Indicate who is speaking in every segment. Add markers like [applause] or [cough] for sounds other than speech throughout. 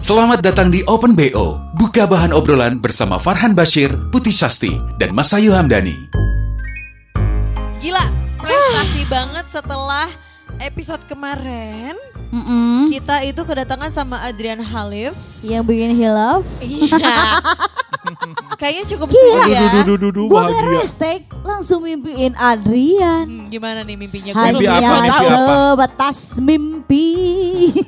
Speaker 1: Selamat datang di Open BO. Buka bahan obrolan bersama Farhan Bashir, Putih Sasti, dan Masayu Hamdani.
Speaker 2: Gila, prestasi banget setelah episode kemarin.
Speaker 3: Mm-mm.
Speaker 2: Kita itu kedatangan sama Adrian Halif.
Speaker 3: Yang bikin hilaf.
Speaker 2: Iya. [laughs] Kayaknya cukup
Speaker 3: Gila.
Speaker 2: seru ya.
Speaker 4: Duh, duh, duh,
Speaker 3: Gue hashtag langsung mimpiin Adrian.
Speaker 2: Hmm, gimana nih mimpinya? Gua
Speaker 4: Mimpi apa,
Speaker 3: Hanya
Speaker 4: mimpi apa?
Speaker 3: sebatas mimpi.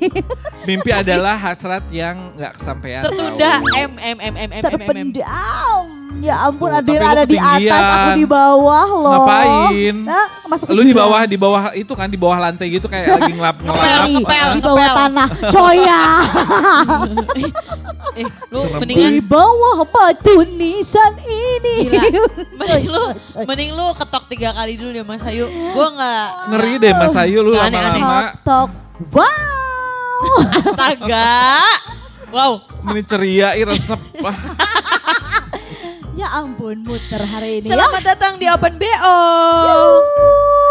Speaker 3: [laughs]
Speaker 4: Mimpi [laughs] adalah hasrat yang nggak kesampaian.
Speaker 2: Tertunda. M M M M M M.
Speaker 3: Terpendam. Ya ampun
Speaker 4: Tuh,
Speaker 3: Adrian
Speaker 4: lu
Speaker 3: ada di atas, aku di bawah loh.
Speaker 4: Ngapain?
Speaker 3: Nah, masuk
Speaker 4: Lu di bawah di bawah itu kan di bawah lantai gitu kayak lagi ngelap ngelap.
Speaker 2: Ngepel,
Speaker 3: di bawah
Speaker 2: ngepel.
Speaker 3: tanah. Coya. [laughs]
Speaker 2: Eh, lu
Speaker 4: Serem
Speaker 2: mendingan
Speaker 3: di bawah batu nisan ini.
Speaker 2: Gila. [laughs] Mending lu, mending lu ketok tiga kali dulu deh Mas Ayu. Gua nggak
Speaker 4: Ngeri deh Mas Ayu lu lama-lama.
Speaker 3: Tok tok. Wow. [laughs]
Speaker 2: astaga. Wow.
Speaker 4: Ini ceria, resep.
Speaker 3: Ya ampun muter hari ini ya.
Speaker 2: Selamat datang di Open BO.
Speaker 3: Yuh,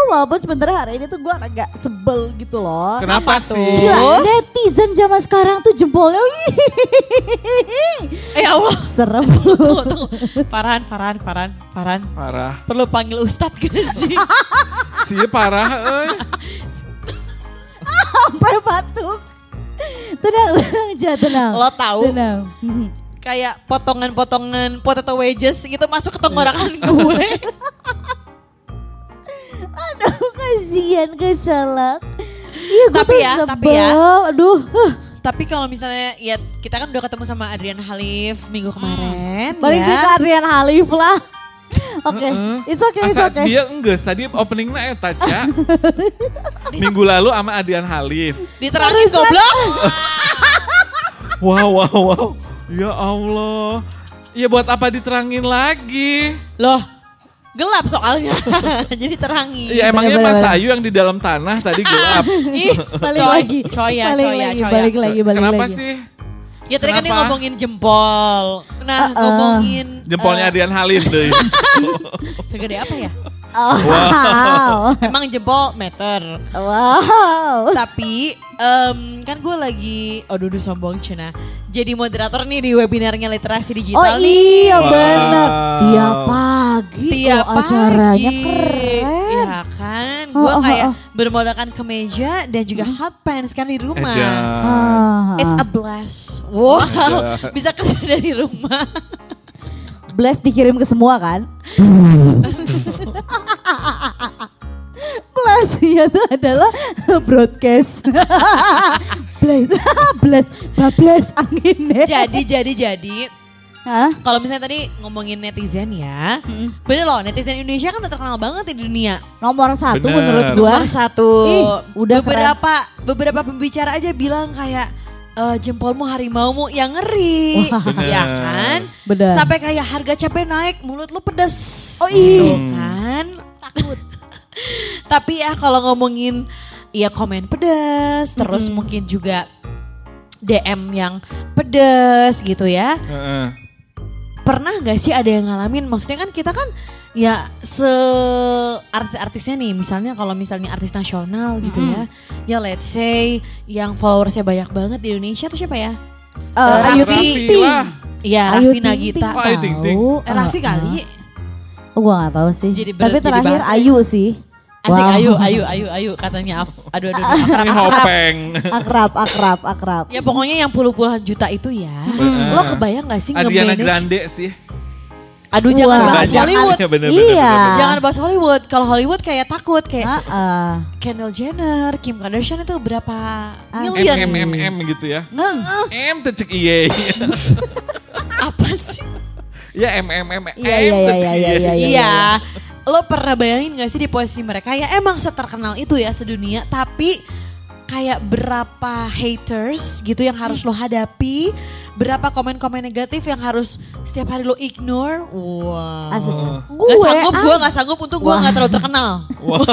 Speaker 3: Walaupun sebenarnya hari ini tuh gue agak sebel gitu loh.
Speaker 4: Kenapa
Speaker 2: tuh?
Speaker 4: sih?
Speaker 3: Gila, netizen zaman sekarang tuh jempolnya
Speaker 2: Eh Allah.
Speaker 3: serem.
Speaker 2: Tunggu, tunggu. Farhan, Farhan, Farhan, Farhan.
Speaker 4: Parah.
Speaker 2: Perlu panggil Ustadz gak sih?
Speaker 4: Sih parah, eh. [laughs]
Speaker 3: Sampai batuk. Tenang, [laughs] tenang tenang.
Speaker 2: Lo tahu
Speaker 3: Tenang. Hmm.
Speaker 2: kayak potongan-potongan potato wedges gitu masuk ke tenggorokan gue. [laughs]
Speaker 3: Aduh, kasihan keselak. Iya, gue
Speaker 2: Tapi
Speaker 3: tuh
Speaker 2: ya,
Speaker 3: sebel.
Speaker 2: tapi ya.
Speaker 3: Aduh, huh.
Speaker 2: Tapi kalau misalnya ya kita kan udah ketemu sama Adrian Halif minggu kemarin
Speaker 3: balik
Speaker 2: ya.
Speaker 3: ke Adrian Halif lah. [laughs] Oke,
Speaker 4: Heeh.
Speaker 3: it's okay, it's
Speaker 4: Asa
Speaker 3: okay.
Speaker 4: dia enggak tadi openingnya eta Ca. [laughs] Minggu lalu sama Adian Halif.
Speaker 2: Diterangin goblok.
Speaker 4: Wow, wow, wow. Ya Allah. Ya buat apa diterangin lagi?
Speaker 2: Loh, gelap soalnya. [laughs] Jadi terangin.
Speaker 4: Ya emangnya Mas. Ayu yang di dalam tanah tadi gelap. [laughs]
Speaker 2: Ih,
Speaker 3: Balik
Speaker 2: coy,
Speaker 3: lagi.
Speaker 2: Coy ya,
Speaker 3: balik
Speaker 2: coy ya,
Speaker 3: lagi,
Speaker 2: coy ya.
Speaker 3: balik lagi, balik
Speaker 4: Kenapa
Speaker 3: lagi.
Speaker 4: sih?
Speaker 2: Ya tadi kan dia ngomongin jempol. Nah,
Speaker 3: Uh-uh.
Speaker 2: ngomongin
Speaker 4: Jempolnya
Speaker 2: eh,
Speaker 4: Adian Halif deh. [laughs]
Speaker 2: segede apa ya?
Speaker 3: Oh, wow.
Speaker 2: Emang jempol meter.
Speaker 3: wow.
Speaker 2: Tapi em, kan gue lagi, aduh duh sombong Cina. Jadi moderator nih di webinarnya literasi
Speaker 3: Oh
Speaker 2: digital nih.
Speaker 3: iya
Speaker 4: Wow.
Speaker 3: benar. Tiap pagi
Speaker 2: Tiap
Speaker 3: loh acaranya
Speaker 2: pagi.
Speaker 3: keren.
Speaker 2: Iya kan,
Speaker 3: Oh,
Speaker 2: gue
Speaker 3: oh,
Speaker 2: kayak
Speaker 3: oh.
Speaker 2: bermodalkan kemeja dan juga hot pants kan di rumah.
Speaker 4: Edan.
Speaker 3: Ah,
Speaker 2: It's a blast. Wow,
Speaker 4: Edan. [laughs]
Speaker 2: bisa kerja dari rumah.
Speaker 3: Blast dikirim ke semua kan? Blast itu adalah broadcast. Blast, [laughs] blast, bablas anginnya.
Speaker 2: jadi, jadi, jadi.
Speaker 3: Hah?
Speaker 2: Kalau misalnya tadi ngomongin netizen ya, bener loh netizen Indonesia kan udah terkenal banget di dunia.
Speaker 3: Nomor satu
Speaker 4: Bener.
Speaker 3: menurut gua.
Speaker 2: Nomor satu.
Speaker 3: Ih, udah
Speaker 2: beberapa beberapa pembicara aja bilang kayak "Eh, jempolmu harimaumu yang ngeri,
Speaker 4: Bener.
Speaker 2: ya kan?
Speaker 3: Bener.
Speaker 2: Sampai kayak harga cabai naik, mulut lu pedes.
Speaker 3: Oh,
Speaker 2: Gitu
Speaker 3: ih.
Speaker 2: kan? Takut. [laughs] Tapi ya kalau ngomongin ya komen pedes, terus mungkin juga DM yang pedes gitu ya.
Speaker 4: Heeh.
Speaker 2: Pernah nggak sih ada yang ngalamin? Maksudnya kan kita kan ya se artis-artisnya nih, misalnya kalau misalnya artis nasional gitu ya, ya let's say yang followersnya banyak banget di Indonesia tuh siapa ya?
Speaker 3: Eh,
Speaker 2: Eh,
Speaker 3: Ayu Ting.
Speaker 2: Iya
Speaker 3: Ayu
Speaker 2: Raffi
Speaker 3: Ting
Speaker 2: Nagita.
Speaker 3: Ting
Speaker 4: Oh, Ayu Ting Ting.
Speaker 3: tahu.
Speaker 2: Eh, Raffi kali.
Speaker 3: ah. Oh, gua gak tahu sih.
Speaker 2: Jadi ber-
Speaker 3: Tapi terakhir
Speaker 2: bahasa-
Speaker 3: Ayu sih.
Speaker 2: Asik
Speaker 3: Wow.
Speaker 2: ayu ayu ayu ayu katanya aduh aduh, aduh akrab, akrab.
Speaker 4: hopeng.
Speaker 3: Akrab, akrab, akrab.
Speaker 2: Ya pokoknya yang puluh-puluhan juta itu ya.
Speaker 4: Heeh.
Speaker 2: Lo kebayang gak sih nge-manage?
Speaker 4: Grande sih.
Speaker 2: Aduh jangan
Speaker 3: Wah,
Speaker 2: bahas
Speaker 4: Banyak.
Speaker 2: Hollywood.
Speaker 4: Ya, bener, bener,
Speaker 3: Iya.
Speaker 4: bener, bener.
Speaker 2: Jangan bahas Hollywood. Kalau Hollywood kayak takut kayak
Speaker 3: Ah, ah.
Speaker 2: Kendall Jenner, Kim Kardashian itu berapa
Speaker 3: Ah.
Speaker 2: million?
Speaker 4: M M M M gitu ya.
Speaker 2: Nge-
Speaker 4: M tuh cek iye. [laughs]
Speaker 2: apa sih?
Speaker 4: Ya M M M M
Speaker 3: Iya, iya,
Speaker 4: tuh
Speaker 3: iya,
Speaker 4: cek
Speaker 3: iya,
Speaker 4: iye.
Speaker 3: iya, iya.
Speaker 2: Iya. Lo pernah bayangin gak sih di posisi mereka ya emang seterkenal itu ya sedunia tapi kayak berapa haters gitu yang harus lo hadapi, berapa komen-komen negatif yang harus setiap hari lo ignore. Wow.
Speaker 3: Asli.
Speaker 2: Gak
Speaker 3: Gue
Speaker 2: sanggup,
Speaker 3: ah,
Speaker 2: gue gak sanggup untuk gue
Speaker 3: Wah.
Speaker 2: gak terlalu terkenal.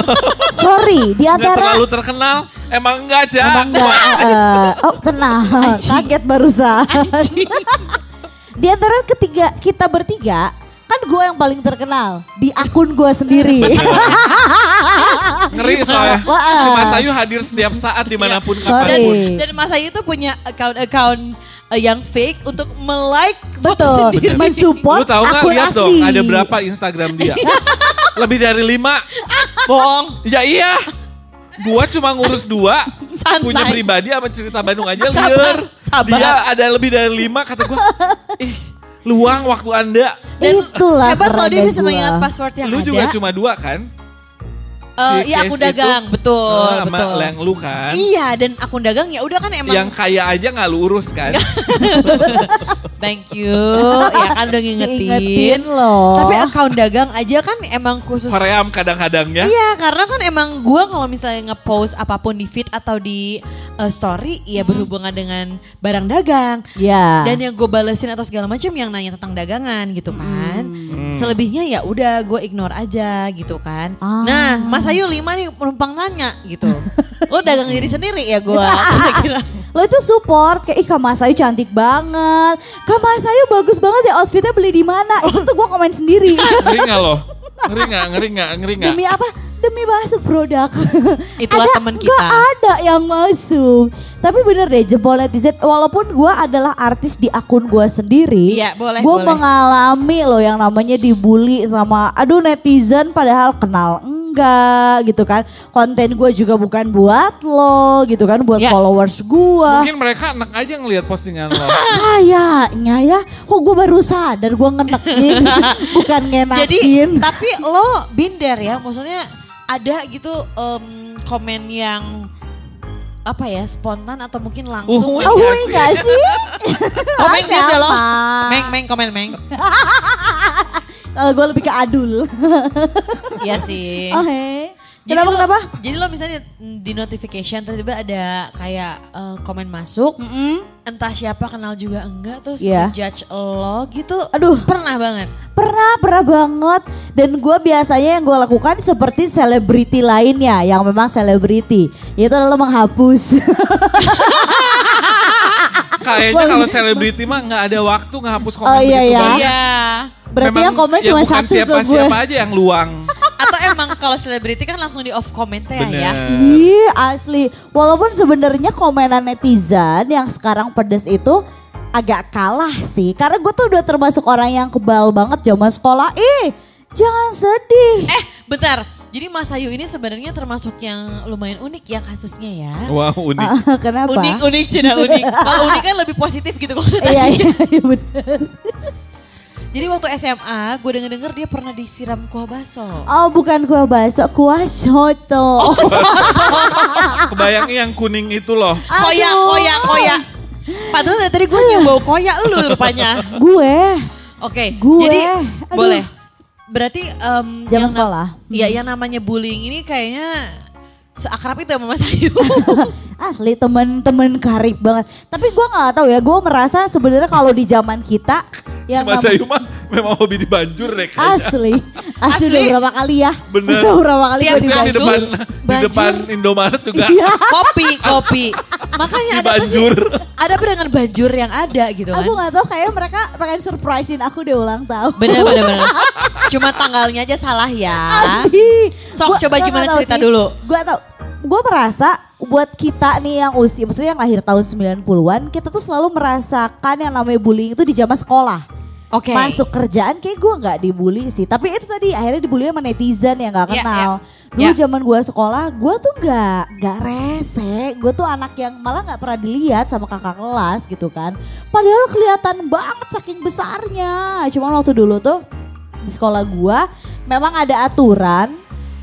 Speaker 2: [laughs]
Speaker 3: sorry di antara
Speaker 4: terlalu terkenal, emang enggak aja.
Speaker 3: Emang enggak, eh, oh tenang, kaget barusan. [laughs] Di antara ketiga kita bertiga, kan gue yang paling terkenal di akun gue sendiri. [laughs]
Speaker 4: Ngeri soalnya.
Speaker 3: Wah.
Speaker 4: Si Mas Ayu hadir setiap saat di mana pun
Speaker 3: Sorry.
Speaker 4: kapan pun.
Speaker 2: Dan Mas Ayu tuh punya account-account uh, yang fake untuk melike foto
Speaker 3: Betul,
Speaker 2: sendiri.
Speaker 3: mensupport
Speaker 4: Lu tahu nggak
Speaker 3: akun
Speaker 4: lihat
Speaker 3: asli.
Speaker 4: dong ada berapa Instagram dia? [laughs] Lebih dari lima.
Speaker 2: Bohong.
Speaker 4: Ya iya. Gua cuma ngurus dua.
Speaker 2: Santai.
Speaker 4: Punya pribadi sama cerita Bandung aja
Speaker 2: Sabar,
Speaker 4: liar.
Speaker 2: sabar.
Speaker 4: Dia ada lebih dari lima kata gua. Ih, luang waktu anda.
Speaker 2: Dan
Speaker 3: Itulah
Speaker 2: hebat loh dia bisa mengingat password yang
Speaker 4: Lu
Speaker 2: ada.
Speaker 4: juga cuma dua kan? Si
Speaker 2: iya akun dagang,
Speaker 4: itu,
Speaker 2: betul,
Speaker 4: eh, sama
Speaker 2: betul.
Speaker 4: yang lu kan.
Speaker 2: Iya dan akun dagang ya udah kan emang
Speaker 4: Yang kaya aja nggak lu urus kan? [laughs]
Speaker 2: thank you ya kan udah ngingetin.
Speaker 3: Ingetin loh.
Speaker 2: Tapi account dagang aja kan emang khusus
Speaker 4: Koream kadang-kadangnya.
Speaker 2: Iya karena kan emang gue kalau misalnya ngepost apa pun di feed atau di uh, story ya berhubungan dengan barang dagang
Speaker 3: Ya.
Speaker 2: dan yang gue balesin atau segala macam yang nanya tentang dagangan gitu kan. Selebihnya ya udah gue ignore aja gitu kan.
Speaker 3: Ah.
Speaker 2: Nah Mas Ayu lima nih penumpang nanya gitu. Lo dagang diri sendiri ya gue kira-kira. [laughs]
Speaker 3: Lo itu support kayak ih Kak Mas Ayu cantik banget. Kak Mas Ayu bagus banget ya outfitnya beli di mana? Itu tuh gue komen sendiri. [laughs]
Speaker 4: Ngeri nggak lo? Ngeri nggak? Ngeri nggak? Ngeri nggak?
Speaker 3: Demi apa? Demi masuk produk. [laughs]
Speaker 2: Itulah teman kita.
Speaker 3: ada yang masuk. Tapi bener deh jempol netizen. Walaupun gue adalah artis di akun gue sendiri.
Speaker 2: Iya, boleh,
Speaker 3: Gue mengalami loh yang namanya dibully sama aduh netizen padahal kenal enggak gitu kan. Konten gue juga bukan buat lo gitu kan. Buat
Speaker 2: Ya.
Speaker 3: followers gue.
Speaker 4: Mungkin mereka enak aja ngelihat postingan lo.
Speaker 3: Kayaknya ya, kok gue baru sadar gue ngenekin, [laughs] bukan ngenakin.
Speaker 2: Jadi tapi lo binder ya, maksudnya ada gitu em, komen yang apa ya spontan atau mungkin langsung
Speaker 4: Uhuy.
Speaker 3: oh,
Speaker 4: Iya
Speaker 3: enggak
Speaker 4: sih.
Speaker 3: sih? [laughs]
Speaker 2: komen gitu loh. Meng meng komen meng. [laughs]
Speaker 3: Kalau gue lebih ke adul. [laughs]
Speaker 2: Iya sih.
Speaker 3: Oke.
Speaker 2: Jadi
Speaker 3: Kenapa
Speaker 2: lo-
Speaker 3: kenapa?
Speaker 2: Jadi lo misalnya di notification tiba-tiba ada kayak eh, komen masuk,
Speaker 3: Mm-mm.
Speaker 2: entah siapa kenal juga enggak, terus
Speaker 3: Iya.
Speaker 2: judge lo gitu.
Speaker 3: Aduh.
Speaker 2: pernah banget.
Speaker 3: Pernah, pernah banget. Dan gue biasanya yang gue lakukan seperti selebriti lainnya yang memang selebriti. Yaitu adalah menghapus. [laughs]
Speaker 4: Kayaknya kalau selebriti mah nggak ada waktu ngehapus komen
Speaker 3: Oh, iya,
Speaker 4: begitu
Speaker 3: iya.
Speaker 4: banyak.
Speaker 2: Iya.
Speaker 3: Berarti yang komen
Speaker 4: ya
Speaker 3: cuma
Speaker 4: bukan
Speaker 3: satu ke
Speaker 4: siapa-siapa
Speaker 3: gue.
Speaker 4: aja yang luang. [laughs]
Speaker 2: Atau emang kalau selebriti kan langsung di off komennya ya.
Speaker 4: Bener.
Speaker 3: Ih asli. Walaupun sebenarnya komenan netizen yang sekarang pedes itu agak kalah sih. Karena gue tuh udah termasuk orang yang kebal banget zaman sekolah. Ih jangan sedih.
Speaker 2: Eh, bentar. Jadi Mas Ayu ini sebenarnya termasuk yang lumayan unik ya kasusnya ya.
Speaker 4: Wow unik.
Speaker 3: Ah, Kenapa?
Speaker 2: Unik, unik, Cina unik. [laughs] Kalau unik kan lebih positif gitu
Speaker 3: Iya,
Speaker 2: konotasinya.
Speaker 3: iya, iya bener.
Speaker 2: Jadi waktu SMA, gue denger-denger dia pernah disiram kuah baso.
Speaker 3: Oh bukan kuah bakso, kuah soto.
Speaker 2: Oh, [laughs]
Speaker 4: Kebayangin yang kuning itu loh.
Speaker 2: Koya,
Speaker 3: Aduh.
Speaker 2: koya, koya. Padahal dari tadi gue nyium bau koya lu rupanya.
Speaker 3: Gue
Speaker 2: Oke,
Speaker 3: Gue,
Speaker 2: jadi
Speaker 3: aduh.
Speaker 2: boleh. Berarti
Speaker 3: Zaman
Speaker 2: yang na-
Speaker 3: sekolah.
Speaker 2: Iya, yang namanya bullying ini kayaknya seakrab itu sama Mas Ayu. [laughs]
Speaker 3: asli temen-temen karib banget. Tapi gue nggak tahu ya, gue merasa sebenarnya kalau di zaman kita
Speaker 4: Si
Speaker 3: yang
Speaker 4: Mas Ayu mah memang hobi dibanjur deh kayaknya.
Speaker 3: asli, asli,
Speaker 2: Asli.
Speaker 3: berapa kali ya?
Speaker 4: Bener.
Speaker 3: Udah berapa kali gue
Speaker 4: Kan di depan
Speaker 3: dibantu.
Speaker 4: di
Speaker 2: banjur.
Speaker 4: depan Indomaret juga
Speaker 3: Iya.
Speaker 2: kopi, kopi. Makanya ada sih?
Speaker 4: Banjur.
Speaker 2: Ada apa dengan banjur yang ada gitu kan?
Speaker 3: Aku nggak tahu kayak mereka pengen surprisein aku deh ulang tahun.
Speaker 2: Bener, bener, bener. [laughs] Cuma tanggalnya aja salah ya.
Speaker 3: Ih,
Speaker 2: Sok, coba gimana cerita dulu.
Speaker 3: Gue tau, gue merasa buat kita nih yang usia, maksudnya yang lahir tahun 90-an, kita tuh selalu merasakan yang namanya bullying itu di zaman sekolah.
Speaker 2: Oke.
Speaker 3: Masuk kerjaan kayak gue nggak dibully sih, tapi itu tadi akhirnya dibully sama netizen yang nggak
Speaker 2: Iya,
Speaker 3: kenal.
Speaker 2: iya.
Speaker 3: Dulu
Speaker 2: Iya.
Speaker 3: zaman gue sekolah, gue tuh nggak nggak rese, gue tuh anak yang malah nggak pernah dilihat sama kakak kelas gitu kan. Padahal kelihatan banget saking besarnya. Cuman waktu dulu tuh di sekolah gua memang ada aturan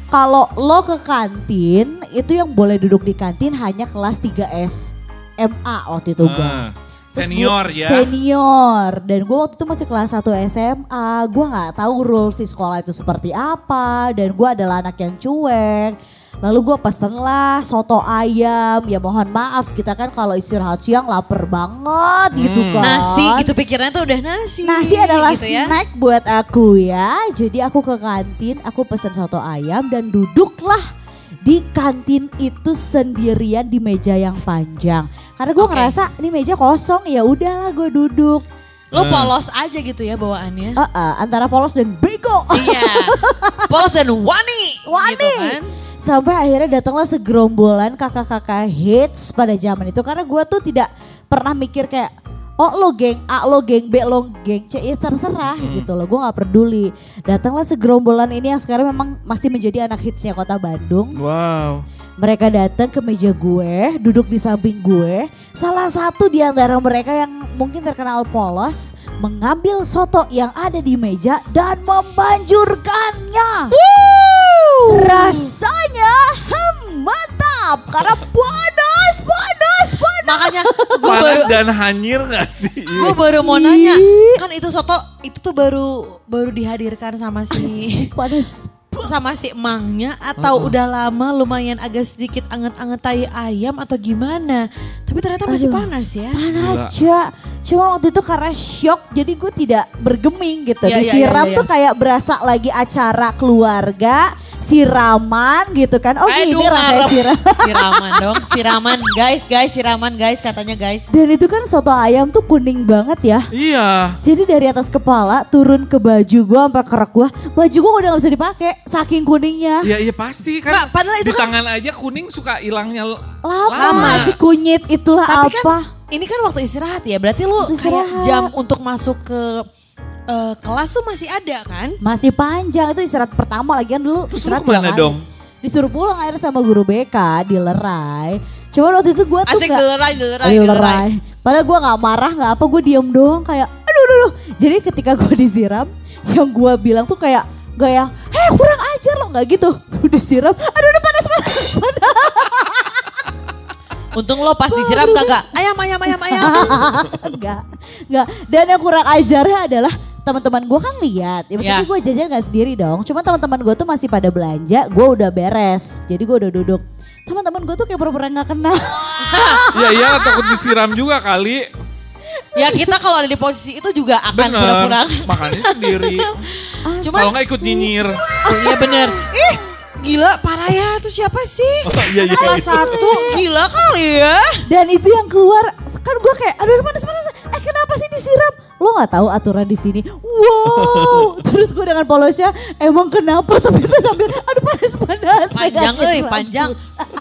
Speaker 3: kalau lo ke kantin itu yang boleh duduk di kantin hanya kelas 3S MA waktu itu.
Speaker 4: Ah,
Speaker 3: Terus
Speaker 4: senior
Speaker 3: gua-
Speaker 4: ya.
Speaker 3: Senior dan gua waktu itu masih kelas 1 SMA. Gua nggak tahu rules di sekolah itu seperti apa dan gua adalah anak yang cuek. Lalu gue pesen lah soto ayam. Ya mohon maaf kita kan kalau istirahat siang lapar banget gitu
Speaker 4: Hmm.
Speaker 3: kan.
Speaker 2: Nasi gitu pikirannya tuh udah nasi.
Speaker 3: Nasi adalah
Speaker 2: gitu ya.
Speaker 3: snack buat aku ya. Jadi aku ke kantin, aku pesen soto ayam dan duduklah di kantin itu sendirian di meja yang panjang. Karena gue
Speaker 2: Oke.
Speaker 3: ngerasa ini meja kosong ya udahlah gue duduk.
Speaker 2: Lo
Speaker 4: Hmm.
Speaker 2: polos aja gitu ya bawaannya.
Speaker 3: Eh, eh, antara polos dan bego.
Speaker 2: Iya. [laughs] Polos dan wani.
Speaker 3: Wani.
Speaker 2: Gitu kan.
Speaker 3: Sampai akhirnya datanglah segerombolan kakak-kakak hits pada zaman itu. Karena gue tuh tidak pernah mikir kayak oh lo geng A lo geng B lo geng C. Ya terserah gitu loh gue nggak peduli. Datanglah segerombolan ini yang sekarang memang masih menjadi anak hitsnya kota Bandung.
Speaker 4: Wow.
Speaker 3: mereka datang ke meja gue duduk di samping gue. Salah satu di antara mereka yang mungkin terkenal polos mengambil soto yang ada di meja dan membanjurkannya. Rasanya hmm, mantap karena panas
Speaker 2: Makanya gue
Speaker 4: Panas
Speaker 2: baru
Speaker 4: dan hanyir gak sih?
Speaker 2: gue baru mau nanya. Kan itu soto itu tuh baru baru dihadirkan sama si
Speaker 3: panas
Speaker 2: sama si emangnya atau udah lama lumayan agak sedikit anget-anget tai ayam atau gimana. Tapi ternyata masih
Speaker 3: Aduh.
Speaker 2: panas ya.
Speaker 3: panas Cak cuma waktu itu karena shock jadi gue tidak bergeming gitu
Speaker 2: Iya, iya,
Speaker 3: disiram
Speaker 2: iya, iya.
Speaker 3: tuh kayak berasa lagi acara keluarga siraman gitu kan oh
Speaker 2: Aduh,
Speaker 3: gini rasanya
Speaker 2: ngarep.
Speaker 3: siram [laughs]
Speaker 2: Siraman dong, siraman guys, guys, siraman guys katanya guys.
Speaker 3: dan itu kan soto ayam tuh kuning banget ya
Speaker 4: Iya.
Speaker 3: Jadi dari atas kepala turun ke baju gua sampai kerak gua, baju gua udah gak bisa dipakai saking kuningnya.
Speaker 4: Iya iya pasti kan.
Speaker 2: Nggak, padahal itu
Speaker 4: di
Speaker 2: kan-
Speaker 4: tangan aja kuning suka hilangnya
Speaker 3: Lama,
Speaker 2: Lama.
Speaker 3: si kunyit itulah
Speaker 2: Tapi kan
Speaker 3: apa?
Speaker 2: ini kan waktu istirahat ya, berarti lu kayak
Speaker 3: istirahat.
Speaker 2: jam untuk masuk ke eh, kelas tuh masih ada kan?
Speaker 3: Masih panjang itu istirahat pertama lagi kan dulu
Speaker 4: Terus
Speaker 3: istirahat kali.
Speaker 4: dong?
Speaker 3: Disuruh pulang akhirnya sama guru BK di Lerai. Cuma waktu itu gua tuh
Speaker 2: Asik
Speaker 3: gak
Speaker 2: dilerai, dilerai,
Speaker 3: di
Speaker 2: dilerai.
Speaker 3: Lerai. Padahal gua nggak marah nggak apa, gue diem doang kayak aduh aduh. aduh. Jadi ketika gua disiram, yang gua bilang tuh kayak gak yang, heh kurang ajar lo nggak gitu. Udah disiram, aduh udah panas panas panas.
Speaker 2: Untung lo pas disiram kagak ayam ayam ayam ayam. [laughs]
Speaker 3: enggak, enggak. Dan yang kurang ajarnya adalah teman-teman gue kan lihat, ya maksudnya
Speaker 2: Ya.
Speaker 3: gue jajan nggak sendiri dong. Cuma teman-teman gue tuh masih pada belanja, gue udah beres, jadi gue udah duduk. Teman-teman gue tuh kayak pura-pura nggak kenal. [laughs]
Speaker 4: Iya iya takut disiram juga kali.
Speaker 2: ya kita kalau ada di posisi itu juga akan
Speaker 4: Bener.
Speaker 2: pura-pura.
Speaker 4: Makannya sendiri. [laughs]
Speaker 2: Cuman
Speaker 4: Kalau nggak ikut nyinyir.
Speaker 2: Iya bener. Ih gila parah ya itu siapa sih?
Speaker 4: Oh, iya iya.
Speaker 2: Kelas satu gila kali ya.
Speaker 3: Dan itu yang keluar kan gue kayak, aduh panas panas. Eh kenapa sih disiram? Lo nggak tahu aturan di sini. Wow. [laughs] Terus gue dengan polosnya, emang kenapa? [laughs] Tapi kita sambil, aduh panas panas.
Speaker 2: Panjang euy,
Speaker 3: baju.
Speaker 2: panjang.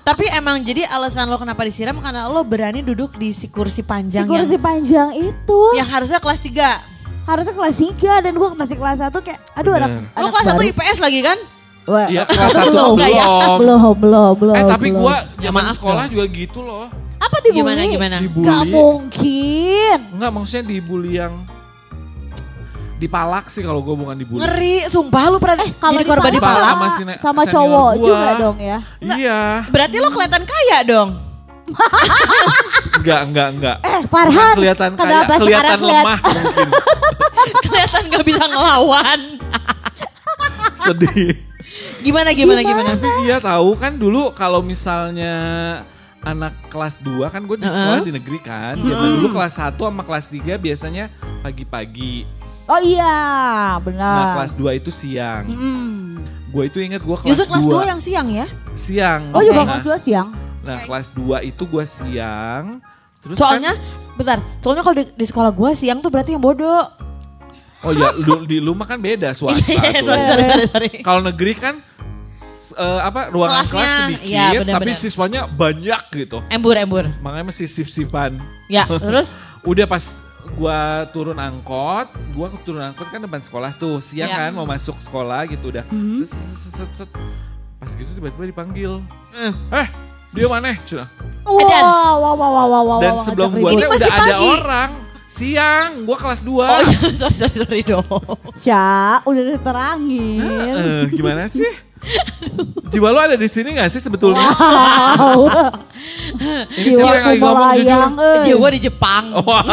Speaker 2: Tapi emang jadi alasan lo kenapa disiram karena lo berani duduk di si kursi
Speaker 3: Si
Speaker 2: panjang
Speaker 3: kursi
Speaker 2: yang,
Speaker 3: panjang itu
Speaker 2: yang harusnya kelas 3.
Speaker 3: harusnya kelas 3 dan gue masih kelas 1 kayak aduh anak,
Speaker 4: Bener.
Speaker 2: Lo kelas 1
Speaker 3: baru.
Speaker 2: IPS lagi kan?
Speaker 3: Wah,
Speaker 4: Iya kelas satu
Speaker 2: Belum, nggak ya?
Speaker 4: belum.
Speaker 3: belum belum belum
Speaker 4: Eh tapi
Speaker 3: belum.
Speaker 4: gua zaman
Speaker 2: maaf
Speaker 4: sekolah juga gitu loh.
Speaker 3: apa dibully
Speaker 2: Gimana gimana?
Speaker 4: Dibully.
Speaker 3: Gak mungkin
Speaker 4: Enggak maksudnya dibully yang dipalak sih kalau gue bukan dibully.
Speaker 2: Ngeri, sumpah lu pernah
Speaker 3: eh kalau
Speaker 2: jadi korban
Speaker 3: dipalak
Speaker 2: dipalak.
Speaker 4: sama
Speaker 3: sama, cowok
Speaker 4: gua.
Speaker 3: juga dong ya
Speaker 4: Iya.
Speaker 2: Berarti lo kelihatan kaya dong. [laughs]
Speaker 4: Enggak enggak enggak.
Speaker 3: eh Farhan
Speaker 4: kelihatan
Speaker 3: kenapa
Speaker 4: kelihatan lemah mungkin. [laughs]
Speaker 2: kelihatan gak bisa ngelawan.
Speaker 4: Sedih.
Speaker 2: Gimana gimana gimana?
Speaker 4: Tapi iya tahu kan dulu kalau misalnya anak kelas 2 kan gue di sekolah di negeri kan. Zaman dulu kelas 1 sama kelas 3 biasanya pagi-pagi.
Speaker 3: oh iya
Speaker 4: Nah,
Speaker 3: benar
Speaker 4: kelas 2 itu siang.
Speaker 3: Mm.
Speaker 4: Gue itu inget gue kelas
Speaker 2: Justru kelas
Speaker 4: 2
Speaker 2: 2 yang siang ya?
Speaker 4: siang.
Speaker 3: oh juga
Speaker 4: Nah,
Speaker 3: kelas 2 siang
Speaker 4: Nah, kelas 2 itu gue siang. Terus
Speaker 2: Soalnya,
Speaker 4: kan,
Speaker 2: bentar, soalnya kalau di, di sekolah gua siang tuh berarti yang bodoh.
Speaker 4: oh ya lu, di lu mah kan beda [laughs] swasta.
Speaker 2: sorry,
Speaker 4: tuh.
Speaker 2: sorry, sorry, sorry.
Speaker 4: Kalau negeri kan eh, apa ruangan
Speaker 2: Kelasnya,
Speaker 4: kelas sedikit
Speaker 2: iya, benar,
Speaker 4: tapi
Speaker 2: benar.
Speaker 4: siswanya banyak gitu.
Speaker 2: Embur, embur.
Speaker 4: Makanya mesti sip-sipan.
Speaker 2: Ya, [laughs] terus
Speaker 4: Udah pas gua turun angkot, gua turun angkot kan depan sekolah tuh. Siang
Speaker 2: Ya.
Speaker 4: kan mau masuk sekolah gitu udah.
Speaker 3: Mhm.
Speaker 4: Set, set, set, set. Pas gitu tiba-tiba dipanggil.
Speaker 2: Hmm.
Speaker 4: Eh, dia mana? Cina.
Speaker 3: Wow wow wow wow wow wow
Speaker 4: Dan sebelum gua
Speaker 2: masih
Speaker 4: udah ada
Speaker 2: pagi.
Speaker 4: orang. Siang, gua kelas 2.
Speaker 2: Oh iya, [laughs] sorry, sorry, sorry dong.
Speaker 3: Cak, udah diterangin
Speaker 4: Eh, gimana sih? Jiwa lu ada di sini gak sih sebetulnya?
Speaker 3: wow [laughs]
Speaker 4: Ini siapa yang lagi ngomong jujur?
Speaker 3: eh.
Speaker 2: Jiwa di Jepang.
Speaker 4: Wah,